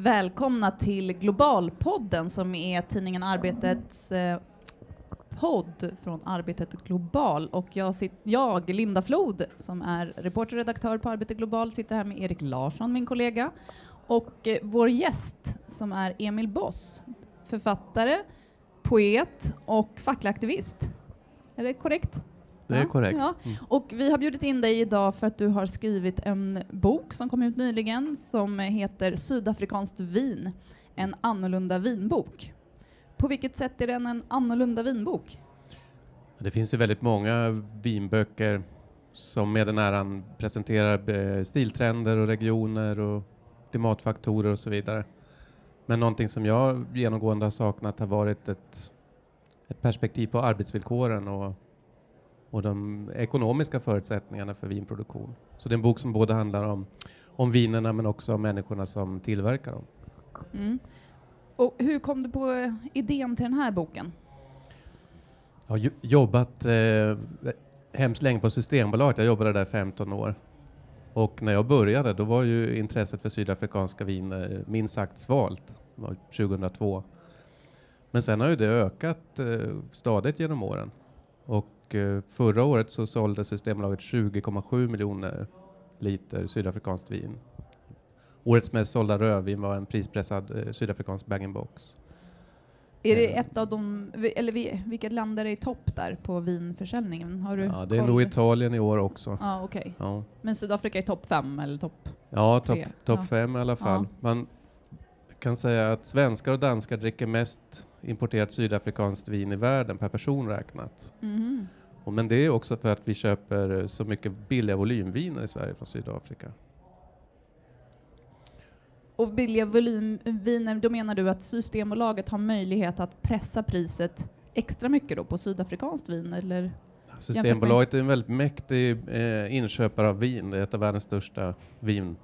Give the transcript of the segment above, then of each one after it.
Välkomna till Globalpodden som är tidningen Arbetets eh, podd från Arbetet Global. Och jag, sit, jag, Linda Flod, som är reporter och redaktör på Arbetet Global, sitter här med Erik Larsson, min kollega, och eh, vår gäst som är Emil Boss, författare, poet och facklig aktivist. Är det korrekt? Det är korrekt. Ja. Mm. Och vi har bjudit in dig idag för att du har skrivit en bok som kom ut nyligen som heter Sydafrikanskt vin, en annorlunda vinbok. På vilket sätt är den en annorlunda vinbok? Det finns ju väldigt många vinböcker som med den äran presenterar eh, stiltrender och regioner och klimatfaktorer och så vidare. Men någonting som jag genomgående har saknat har varit ett, ett perspektiv på arbetsvillkoren och, och de ekonomiska förutsättningarna för vinproduktion. Så det är en bok som både handlar om, om vinerna men också om människorna som tillverkar dem. Mm. Och hur kom du på eh, idén till den här boken? Jag har jobbat eh, hemskt länge på Systembolaget. Jag jobbade där 15 år. Och när jag började då var ju intresset för sydafrikanska viner minst sagt svalt. Det var 2002. Men sen har ju det ökat eh, stadigt genom åren. Och eh, förra året så sålde Systembolaget 20,7 miljoner liter sydafrikanskt vin. Årets mest sålda rödvin var en prispressad eh, sydafrikansk bag-in-box. Är det Eh. ett av de, eller vi- vilka länder är i topp där på vinförsäljningen? Har du Ja, det är koll? nog Italien i år också. Ja, okej. Ja. Men Sydafrika är topp fem eller topp? Ja, topp top Ja. fem i alla fall. Ja. Man kan säga att svenskar och danskar dricker mest importerat sydafrikanskt vin i världen per person räknat. Och men det är också för att vi köper så mycket billiga volymviner i Sverige från Sydafrika. Och billiga volymviner, då menar du att Systembolaget har möjlighet att pressa priset extra mycket då på sydafrikanskt vin eller? Systembolaget är en väldigt mäktig eh, inköpare av vin. Det är ett av världens största vin,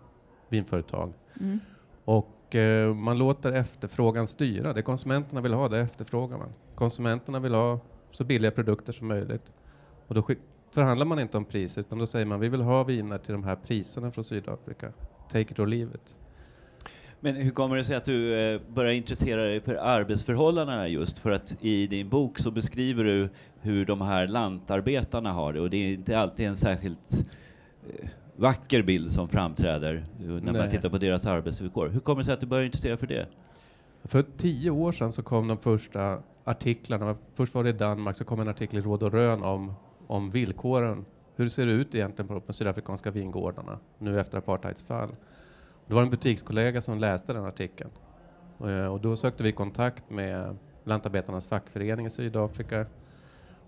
vinföretag. Mm. Och eh, man låter efterfrågan styra. Det konsumenterna vill ha, det efterfrågar man. Konsumenterna vill ha så billiga produkter som möjligt. Och då förhandlar man inte om pris, utan då säger man vi vill ha viner till de här priserna från Sydafrika. Take it or leave it. Men hur kommer det sig att du eh, börjar intressera dig för arbetsförhållandena just? För att i din bok så beskriver du hur de här lantarbetarna har det och det är inte alltid en särskilt eh, vacker bild som framträder eh, när man Nej. tittar på deras arbetsvillkor. Hur kommer det sig att du börjar intressera för det? För tio år sedan så kom de första artiklarna. Först var det i Danmark, så kom en artikel i Råd och Rön om, om villkoren. Hur ser det ut egentligen på de sydafrikanska vingårdarna nu efter apartheids fall? Det var en butikskollega som läste den artikeln. Eh, och då sökte vi kontakt med lantarbetarnas fackförening i Sydafrika.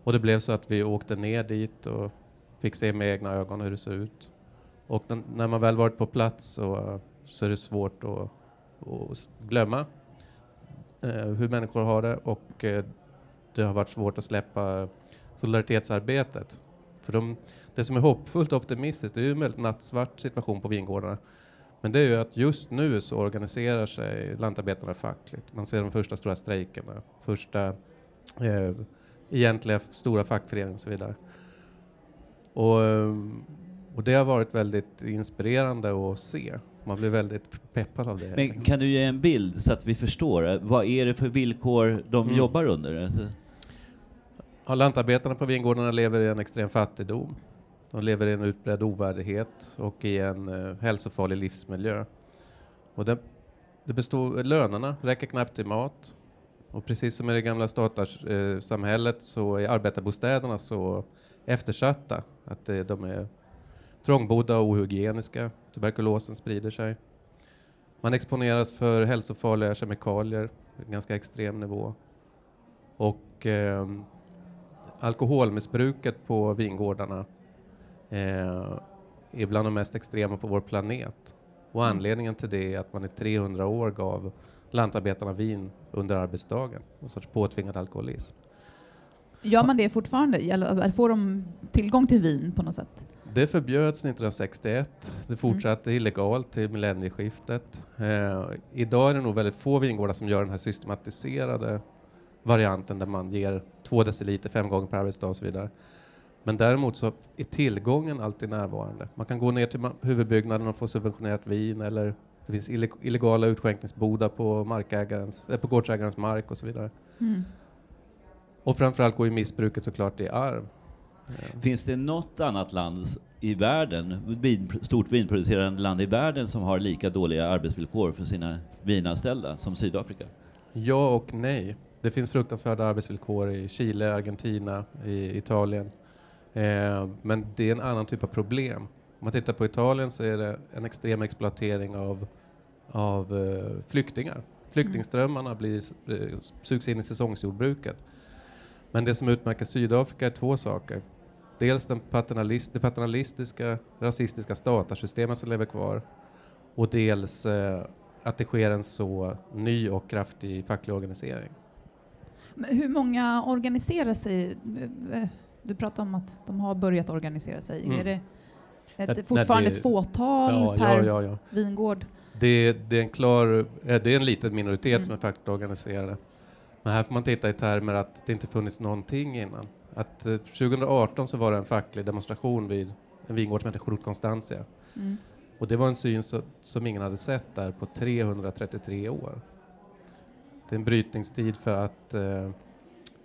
Och det blev så att vi åkte ner dit och fick se med egna ögon hur det ser ut. Och när, när man väl varit på plats så, så är det svårt att, att glömma eh, hur människor har det och eh, det har varit svårt att släppa solidaritetsarbetet. För de, det som är hoppfullt och optimistiskt, det är ju en väldigt nattsvart situation på vingårdarna. Men det är ju att just nu så organiserar sig lantarbetarna fackligt. Man ser de första stora strejkerna, första eh, egentliga stora fackföreningar och så vidare. Och, eh, och det har varit väldigt inspirerande att se. Man blir väldigt peppad av det. Men kan du ge en bild så att vi förstår? eh, Vad är det för villkor de Mm. jobbar under? Alltså, Ja, lantarbetarna på vingårdarna lever i en extrem fattigdom. De lever i en utbredd ovärdighet och i en eh, hälsofarlig livsmiljö. Och det, det består, lönerna räcker knappt till mat. Och precis som i det gamla statarsamhället eh, så är arbetarbostäderna så eftersatta att det, de är trångbodda och ohygieniska. Tuberkulosen sprider sig. Man exponeras för hälsofarliga kemikalier på ganska extrem nivå. Och ehm, alkoholmissbruket på vingårdarna eh, är bland de mest extrema på vår planet. Och Mm. anledningen till det är att man i 300 år gav lantarbetarna vin under arbetsdagen. En sorts påtvingad alkoholism. Gör man det fortfarande? Eller får de tillgång till vin på något sätt? Det förbjöds 1961. Mm. Det fortsatte illegalt till millennieskiftet. Eh, idag är det nog väldigt få vingårdar som gör den här systematiserade varianten där man ger två deciliter fem gånger per arbetsdag och så vidare. Men däremot så är tillgången alltid närvarande. Man kan gå ner till huvudbyggnaden och få subventionerat vin eller Det finns ille- illegala utskänkningsbodar på, markägarens, eh, på gårdsägarens mark och så vidare. Mm. Och framförallt går ju missbruket såklart i arv. Finns det något annat land i världen, vin, stort vinproducerande land i världen som har lika dåliga arbetsvillkor för sina vinanställda som Sydafrika? Ja och nej. Det finns fruktansvärda arbetsvillkor i Chile, Argentina, i Italien. Eh, men det är en annan typ av problem. Om man tittar på Italien så är det en extrem exploatering av, av eh, flyktingar. Flyktingströmmarna blir, eh, sugs in i säsongsjordbruket. Men det som utmärker Sydafrika är två saker. Dels den paternalist, det paternalistiska, rasistiska statarsystemet som lever kvar och dels eh, att det sker en så ny och kraftig facklig organisering. Men hur många organiserar sig? Du pratar om att de har börjat organisera sig. Mm. Är det ett, Att- fortfarande det- ett fåtal Ja, per ja, ja, ja. vingård? Det, det är en klar, eh, det är en liten minoritet Mm. som är fackligt organiserade. Men här får man titta i termer att det inte funnits någonting innan. Att eh, 2018 så var det en facklig demonstration vid en vingård som heter Chrut Constantia. Mm. Och det var en syn så, som ingen hade sett där på 333 år. Det är en brytningstid för att, eh,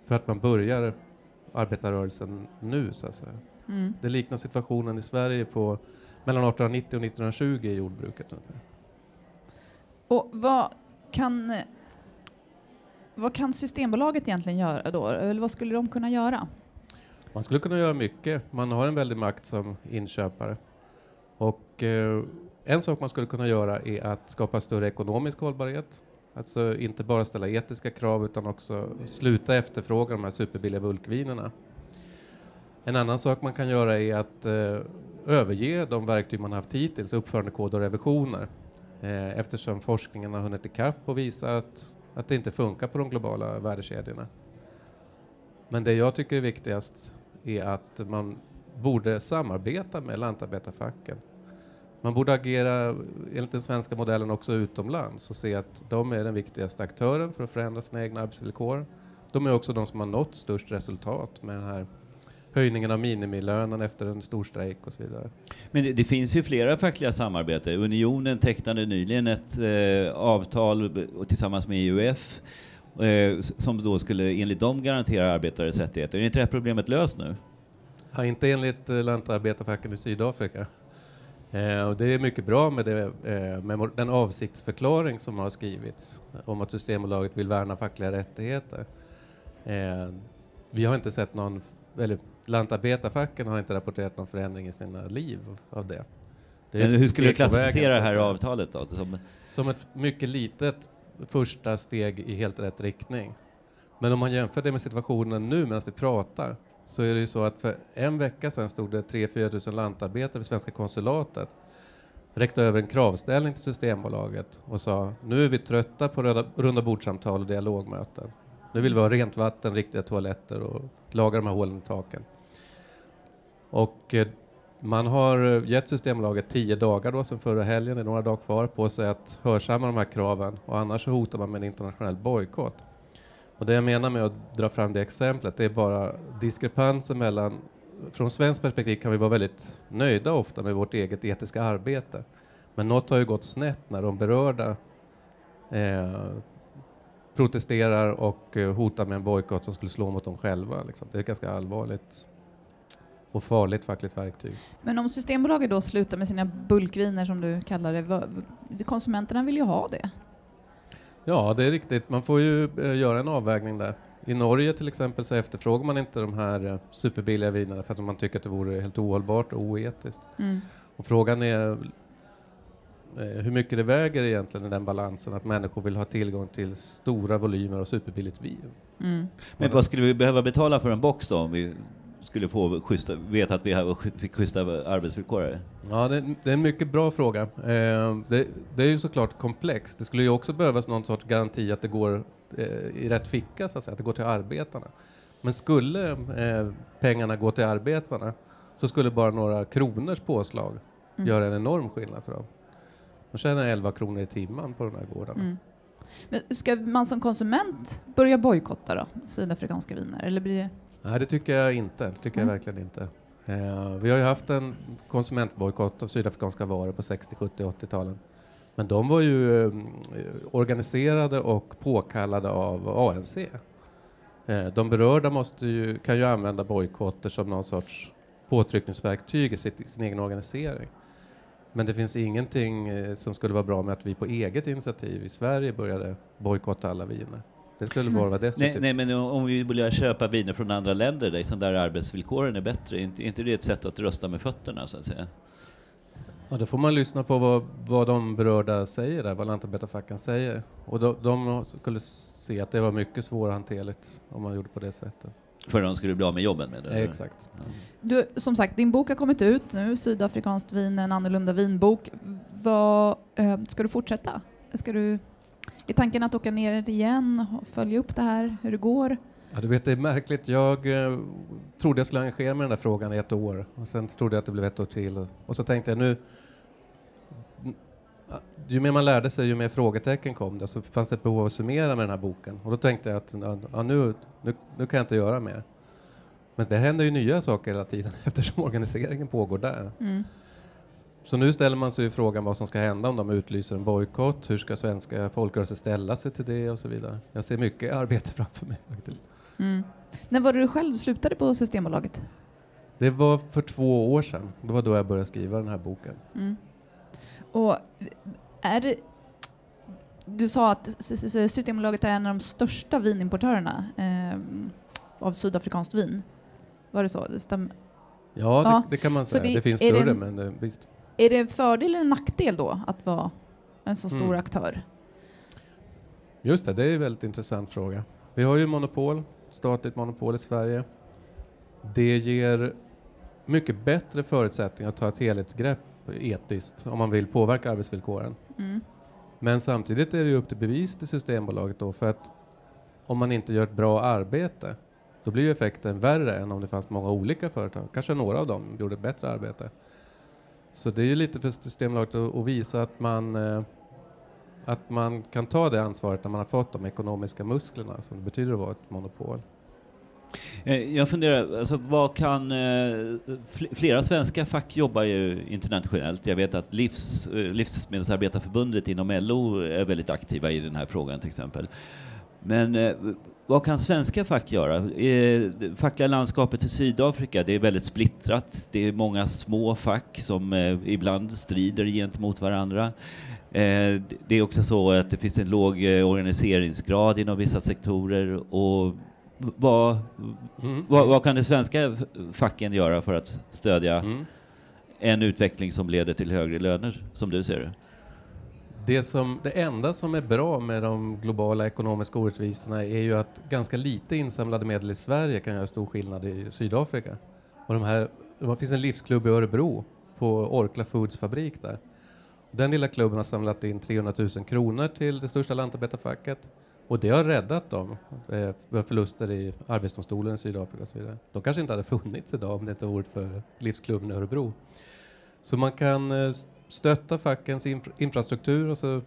för att man börjar arbetarrörelsen nu så att säga. Mm. Det liknar situationen i Sverige på mellan 1890 och 1920 i jordbruket ungefär. Och vad kan, vad kan Systembolaget egentligen göra då? Eller vad skulle de kunna göra? Man skulle kunna göra mycket. Man har en väldig makt som inköpare. Och eh, en sak man skulle kunna göra är att skapa större ekonomisk hållbarhet. Alltså inte bara ställa etiska krav utan också sluta efterfråga de här superbilliga bulkvinerna. En annan sak man kan göra är att eh, överge de verktyg man haft hittills, uppförandekod och revisioner. Eh, eftersom forskningen har hunnit ikapp och visar att, att det inte funkar på de globala värdekedjorna. Men det jag tycker är viktigast är att man borde samarbeta med lantarbetarfacken. Man borde agera enligt den svenska modellen också utomlands och se att de är den viktigaste aktören för att förändra sina egna arbetsvillkor. De är också de som har nått störst resultat med den här höjningen av minimilönen efter en stor strejk och så vidare. Men det, det finns ju flera fackliga samarbeten. Unionen tecknade nyligen ett eh, avtal tillsammans med EUF eh, som då skulle enligt dem garantera arbetares rättigheter. Är inte det här problemet löst nu? Ja, inte enligt eh, lantarbetarfacken i Sydafrika. Eh, och det är mycket bra med, det, eh, med den avsiktsförklaring som har skrivits eh, om att Systembolaget vill värna fackliga rättigheter. Eh, vi har inte sett någon, eller lantarbetarfacken har inte rapporterat någon förändring i sina liv av det. det hur skulle du klassificera det här avtalet då? Som, Som ett mycket litet första steg i helt rätt riktning. Men om man jämför det med situationen nu medan vi pratar så är det ju så att för en vecka sedan stod det 3-4 tusen lantarbetare vid svenska konsulatet räckte över en kravställning till Systembolaget och sa nu är vi trötta på röda, runda bordsamtal och dialogmöten. Nu vill vi ha rent vatten, riktiga toaletter och laga de här hålen i taken. Och eh, man har eh, gett Systembolaget tio dagar då, sen förra helgen, det är några dagar kvar på sig att hörsamma de här kraven och annars hotar man med en internationell bojkott. Och det jag menar med att dra fram det exemplet, det är bara diskrepansen mellan, från svenskt perspektiv kan vi vara väldigt nöjda ofta med vårt eget etiska arbete. Men något har ju gått snett när de berörda eh, protesterar och eh, hotar med en bojkott som skulle slå mot dem själva. Liksom. Det är ett ganska allvarligt och farligt fackligt verktyg. Men om Systembolaget då slutar med sina bulkviner som du kallar det, konsumenterna vill ju ha det. Ja, det är riktigt. Man får ju eh, göra en avvägning där. I Norge till exempel så efterfrågar man inte de här eh, superbilliga vinerna för att man tycker att det vore helt ohållbart och oetiskt. Mm. Och frågan är eh, hur mycket det väger egentligen i den balansen att människor vill ha tillgång till stora volymer och superbilligt vin. Mm. men vad skulle vi behöva betala för en box då om vi skulle få schyssta, veta att vi har- fick schyssta arbetsvillkor? här? Ja, det, det är en mycket bra fråga. Eh, det, det är ju såklart komplext. Det skulle ju också behövas någon sorts garanti att det går eh, i rätt ficka, så att säga, att det går till arbetarna. Men skulle eh, pengarna gå till arbetarna så skulle bara några kronors påslag Mm. göra en enorm skillnad för dem. De tjänar 11 kronor i timmen på de här gårdarna. Mm. Men ska man som konsument börja bojkotta då, sydafrikanska viner? Eller blir det... Nej, det tycker jag inte. Det tycker Mm. jag verkligen inte. Eh, vi har ju haft en konsumentbojkott av sydafrikanska varor på 60, 70, 80-talen. Men de var ju eh, organiserade och påkallade av ANC. Eh, de berörda måste ju, kan ju använda bojkotter som någon sorts påtryckningsverktyg i sitt, sin egen organisering. Men det finns ingenting eh, som skulle vara bra med att vi på eget initiativ i Sverige började bojkotta alla viner. Det skulle bara vara Nej, destruktivt. nej, men om vi börjar köpa viner från andra länder där, liksom där arbetsvillkoren är bättre, är inte, är inte det ett sätt att rösta med fötterna så att säga? Ja, då får man lyssna på vad, vad de berörda säger där, vad lantarbetarfacken säger. Och de, de skulle se att det var mycket svårhanterligt om man gjorde på det sättet. För de skulle bli av med jobben med det? Exakt. Du, som sagt, din bok har kommit ut nu, Sydafrikanskt vin, en annorlunda vinbok. Vad, eh, ska du fortsätta? Ska du, är tanken att åka ner igen och följa upp det här, hur det går? Ja, du vet, det är märkligt. Jag eh, trodde jag skulle engagera mig i den där frågan i ett år och sen trodde jag att det blev ett år till. Och, och så tänkte jag nu, ju mer man lärde sig, ju mer frågetecken kom det. Så fanns det ett behov av att summera med den här boken. Och då tänkte jag att ja, nu, nu, nu kan jag inte göra mer. Men det händer ju nya saker hela tiden eftersom organiseringen pågår där. Mm. Så nu ställer man sig ju frågan vad som ska hända om de utlyser en bojkott. Hur ska svenska folkrörelser ställa sig till det och så vidare. Jag ser mycket arbete framför mig faktiskt. Mm. När var det du själv slutade på Systembolaget? Det var för två år sedan. Det var då jag började skriva den här boken. Mm. Och är det, du sa att Systembolaget är en av de största vinimportörerna eh, av sydafrikanskt vin. Var det så? Det stäm- Ja, Ja, det, det kan man säga. det- Det, finns är det större, en- men det, visst. Är det en fördel eller en nackdel då att vara en så stor Mm. aktör? Just det, det är en väldigt intressant fråga. Vi har ju monopol, statligt monopol i Sverige. Det ger mycket bättre förutsättningar att ta ett helhetsgrepp etiskt om man vill påverka arbetsvillkoren. Mm. Men samtidigt är det ju upp till bevis till Systembolaget då för att om man inte gör ett bra arbete då blir ju effekten värre än om det fanns många olika företag. Kanske några av dem gjorde ett bättre arbete. Så det är ju lite för Systembolaget att, att visa att man, eh, att man kan ta det ansvaret när man har fått de ekonomiska musklerna som det betyder att vara ett monopol. Eh, jag funderar, alltså, vad kan... Eh, flera svenska fack jobbar ju internationellt. Jag vet att livs, eh, Livsmedelsarbetarförbundet inom LO är väldigt aktiva i den här frågan till exempel. Men eh, vad kan svenska fack göra? Eh, Det fackliga landskapet i Sydafrika, det är väldigt splittrat. Det är många små fack som eh, ibland strider gentemot varandra. Eh, Det är också så att det finns en låg eh, organiseringsgrad inom vissa sektorer och vad, Mm. vad, vad kan de svenska facken göra för att stödja Mm. en utveckling som leder till högre löner, som du ser det? Det, som, det enda som är bra med de globala ekonomiska orättvisorna är ju att ganska lite insamlade medel i Sverige kan göra stor skillnad i Sydafrika. Och de här, det finns en livsklubb i Örebro på Orkla Foods fabrik där. Den lilla klubben har samlat in 300 000 kronor till det största lantarbetarfacket och det har räddat dem. Eh, förluster i Arbetsdomstolen i Sydafrika och så vidare. De kanske inte hade funnits idag om det inte vore för livsklubben i Örebro. Så man kan eh, stötta fackens infra- infrastruktur alltså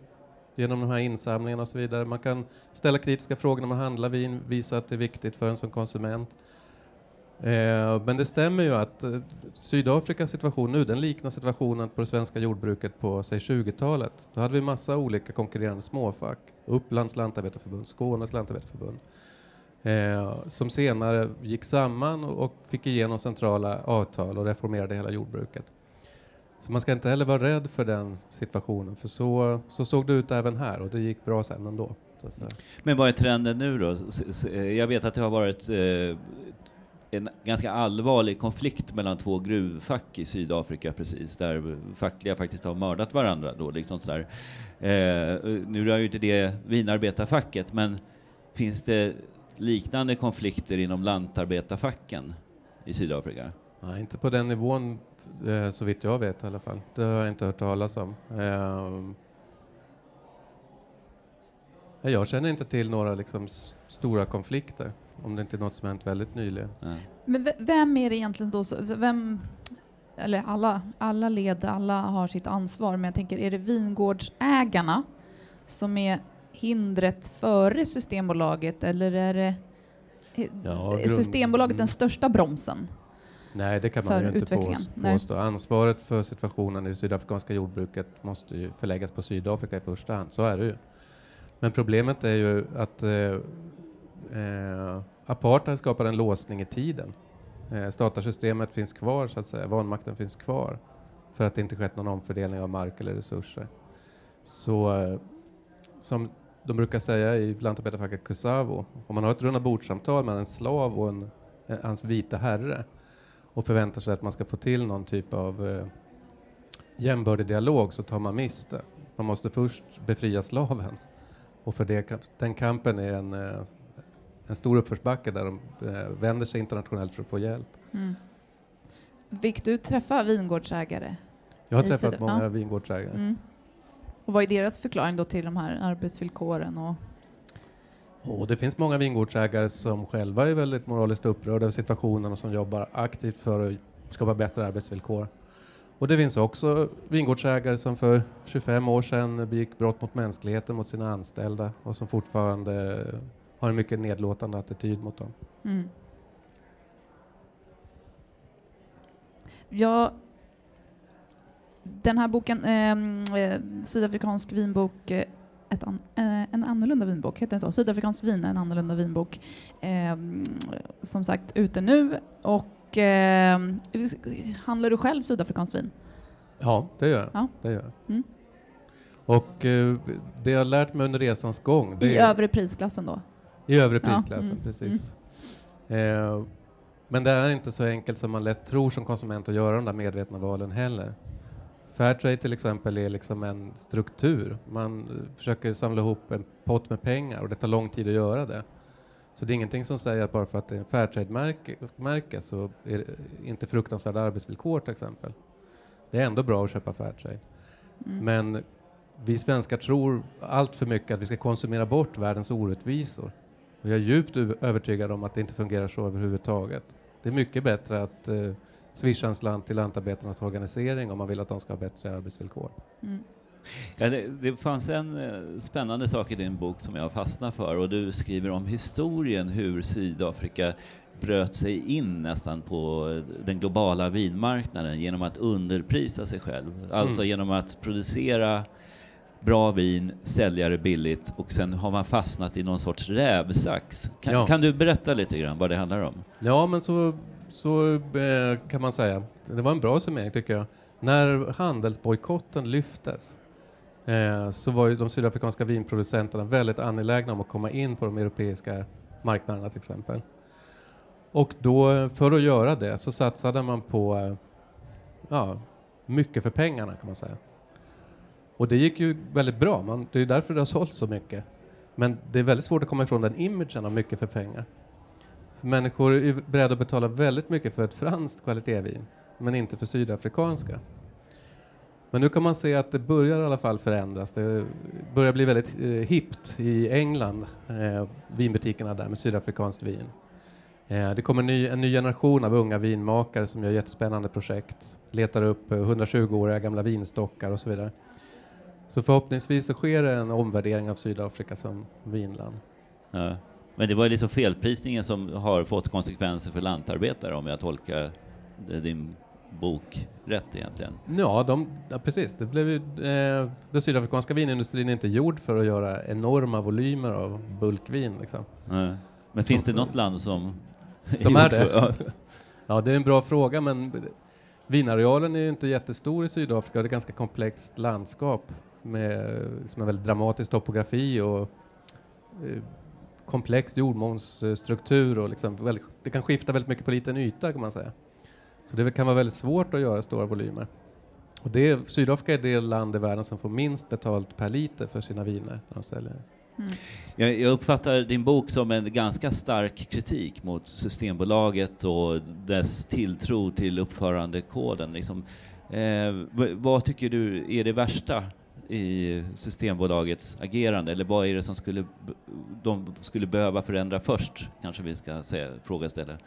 genom de här insamlingarna och så vidare. Man kan ställa kritiska frågor när man handlar vin, visa att det är viktigt för en som konsument. Eh, men det stämmer ju att eh, Sydafrikas situation nu, den liknar situationen på det svenska jordbruket på säg 20-talet. Då hade vi massa olika konkurrerande småfack. Upplands lantarbetarförbund, Skånes lantarbetarförbund. Eh, som senare gick samman och, och fick igenom centrala avtal och reformerade hela jordbruket. Så man ska inte heller vara rädd för den situationen, för så, så såg det ut även här och det gick bra sen ändå. Men vad är trenden nu då? Jag vet att det har varit eh, en ganska allvarlig konflikt mellan två gruvfack i Sydafrika precis, där fackliga faktiskt har mördat varandra då, liksom sådär. Eh, nu är ju inte det vinarbetarfacket, men finns det liknande konflikter inom lantarbetarfacken i Sydafrika? Nej, inte på den nivån så vitt jag vet i alla fall. Det har jag inte hört talas om. Ehm, nej, jag känner inte till några liksom, stora konflikter, om det inte är något som hänt väldigt nyligen. Ja. Men ve- vem är det egentligen då, så- vem, eller alla, alla led, alla har sitt ansvar, men jag tänker, är det vingårdsägarna som är hindret före Systembolaget eller är det Ja, grund- Systembolaget den största bromsen? Nej, det kan man ju inte påstå. Ansvaret för situationen i det sydafrikanska jordbruket måste ju förläggas på Sydafrika i första hand. Så är det ju. Men problemet är ju att eh, eh, apartheid skapar en låsning i tiden. Eh, statarsystemet finns kvar, så att säga. Vanmakten finns kvar för att det inte skett någon omfördelning av mark eller resurser. Så eh, som de brukar säga i lantarbetarfacket Kusavo, om man har ett rundabordssamtal mellan en slav och en, eh, hans vita herre och förväntar sig att man ska få till någon typ av eh, jämbördig dialog så tar man miste. Man måste först befria slaven och för det, den kampen är en, eh, en stor uppförsbacke där de eh, vänder sig internationellt för att få hjälp. Mm. Fick du träffa vingårdsägare? Jag har träffat många ja. vingårdsägare. Mm. Och vad är deras förklaring då till de här arbetsvillkoren? Och, och det finns många vingårdsägare som själva är väldigt moraliskt upprörda över situationen och som jobbar aktivt för att skapa bättre arbetsvillkor. Och det finns också vingårdsägare som för 25 år sedan begick brott mot mänskligheten mot sina anställda och som fortfarande har en mycket nedlåtande attityd mot dem. mm. Ja, den här boken, ehm, eh, Sydafrikansk vinbok, eh, ett an, eh, en annorlunda vinbok, heter den så? Sydafrikansk vin, en annorlunda vinbok. Ehm, som sagt, ute nu. Och ehm, handlar du själv sydafrikanskt vin? Ja, det gör jag. Ja. Det gör jag. Mm. Och eh, det jag har lärt mig under resans gång, det I är övre prisklassen då? i övre Ja, prisklassen, mm, precis. Eh, men det är inte så enkelt som man lätt tror som konsument att göra de där medvetna valen heller. Fairtrade till exempel är liksom en struktur. Man eh, försöker samla ihop en pott med pengar och det tar lång tid att göra det. Så det är ingenting som säger att bara för att det är en Fairtrade-märke märke så är det inte fruktansvärda arbetsvillkor till exempel. Det är ändå bra att köpa Fairtrade. Mm. Men vi svenskar tror allt för mycket att vi ska konsumera bort världens orättvisor. Och jag är djupt övertygad om att det inte fungerar så överhuvudtaget. Det är mycket bättre att eh, swisha en slant till lantarbetarnas organisering om man vill att de ska ha bättre arbetsvillkor. Mm. Ja, det, det fanns en eh, spännande sak i din bok som jag fastnade för och du skriver om historien hur Sydafrika bröt sig in nästan på eh, den globala vinmarknaden genom att underprisa sig själv. Alltså Mm. genom att producera bra vin, sälja det billigt och sen har man fastnat i någon sorts rävsax. Kan, Ja. kan du berätta lite grann vad det handlar om? Ja, men så, så eh, kan man säga. Det var en bra summering tycker jag. När handelsbojkotten lyftes eh, så var ju de sydafrikanska vinproducenterna väldigt angelägna om att komma in på de europeiska marknaderna till exempel. Och då, för att göra det, så satsade man på eh, ja, mycket för pengarna kan man säga. Och det gick ju väldigt bra. Man, det är därför det har sålt så mycket. Men det är väldigt svårt att komma ifrån den imagen av mycket för pengar. Människor är beredda att betala väldigt mycket för ett franskt kvalitetsvin, men inte för sydafrikanska. Men nu kan man se att det börjar i alla fall förändras. Det börjar bli väldigt eh, hippt i England, eh, vinbutikerna där med sydafrikanskt vin. Eh, det kommer ny, en ny generation av unga vinmakare som gör jättespännande projekt, letar upp eh, 120-åriga gamla vinstockar och så vidare. Så förhoppningsvis så sker det en omvärdering av Sydafrika som vinland. Ja. Men det var liksom felprisningen som har fått konsekvenser för lantarbetare om jag tolkar din bok rätt egentligen. Ja, de, ja precis. Det blev ju, eh, den sydafrikanska vinindustrin är inte gjord för att göra enorma volymer av bulkvin. Liksom. Ja. Men finns det något land som... Som är gjort det? Ja. Ja, det är en bra fråga, men vinarealen är ju inte jättestor i Sydafrika. Det är ett ganska komplext landskap med som är väldigt dramatisk topografi och eh, komplex jordmånsstruktur och liksom väldigt, det kan skifta väldigt mycket på liten yta kan man säga. Så det kan vara väldigt svårt att göra stora volymer. Och det, Sydafrika är det land i världen som får minst betalt per liter för sina viner när de säljer. Mm. Jag, jag uppfattar din bok som en ganska stark kritik mot Systembolaget och dess tilltro till uppförandekoden. Liksom. Eh, vad tycker du är det värsta i Systembolagets agerande? Eller vad är det som skulle, de skulle behöva förändra först? Kanske vi ska säga, fråga istället.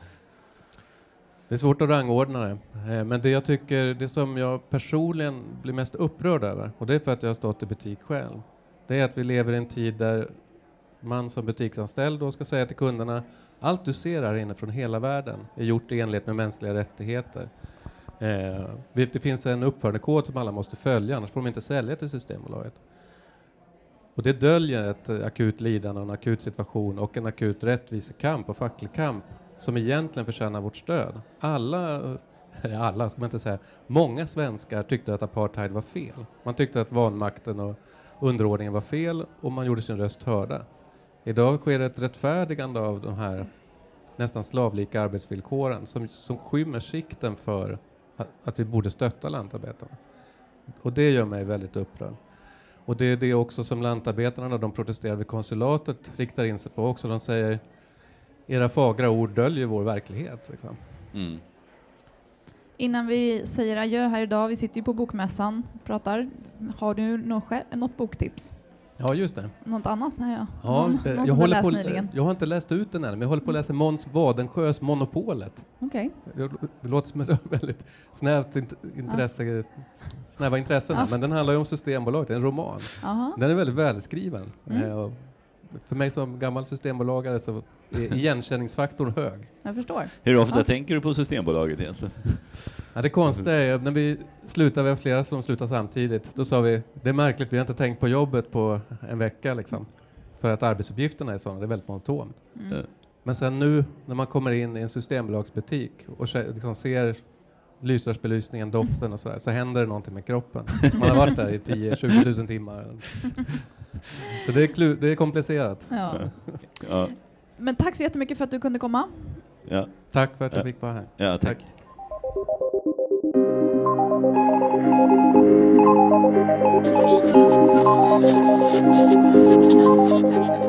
Det är svårt att rangordna det. Eh, men det jag tycker, det som jag personligen blir mest upprörd över, och det är för att jag har stått i butik själv, det är att vi lever i en tid där man som butiksanställd då ska säga till kunderna allt du ser här inne från hela världen är gjort i enlighet med mänskliga rättigheter. Eh, det finns en uppförandekod som alla måste följa, annars får de inte sälja till Systembolaget. Och det döljer ett akut lidande en akut situation och en akut rättvisekamp och facklig kamp som egentligen förtjänar vårt stöd. Alla, eh, alla ska man inte säga, många svenskar tyckte att apartheid var fel. Man tyckte att vanmakten och underordningen var fel och man gjorde sin röst hörda. Idag sker ett rättfärdigande av de här nästan slavlika arbetsvillkoren som, som skymmer sikten för att, att vi borde stötta lantarbetarna. Och det gör mig väldigt upprörd. Och det är det också som lantarbetarna när de protesterar vid konsulatet riktar in sig på också. De säger era fagra ord döljer vår verklighet. Liksom. Mm. Innan vi säger adjö här idag, vi sitter ju på Bokmässan och pratar. Har du något, något boktips? Ja, just det. Något annat? Ja, ja någon, någon jag, håller på, nyligen. jag har inte läst ut den än, men jag håller på att läsa Måns Wadensjös Monopolet. Okej. Okay. Det låter som ett väldigt snävt intresse, ja. snäva intressen, ja. men den handlar ju om Systembolaget, en roman. Aha. Den är väldigt välskriven. Mm. Eh, för mig som gammal systembolagare så är igenkänningsfaktorn hög. Jag förstår. Hur ofta ja. tänker du på Systembolaget egentligen? Ja, det konstiga är, när vi slutade, vi har flera som slutar samtidigt, då sa vi, det är märkligt, vi har inte tänkt på jobbet på en vecka liksom. För att arbetsuppgifterna är sådana, det är väldigt monotont. Mm. Men sen nu när man kommer in i en systembolagsbutik och liksom ser lysrörsbelysningen, doften och sådär, så händer det någonting med kroppen. Man har varit där i 10-20 000 timmar. Så det är, det är komplicerat. Ja. ja. Men tack så jättemycket för att du kunde komma. Ja. Tack för att jag fick vara här. Ja, tack. tack. Thank you.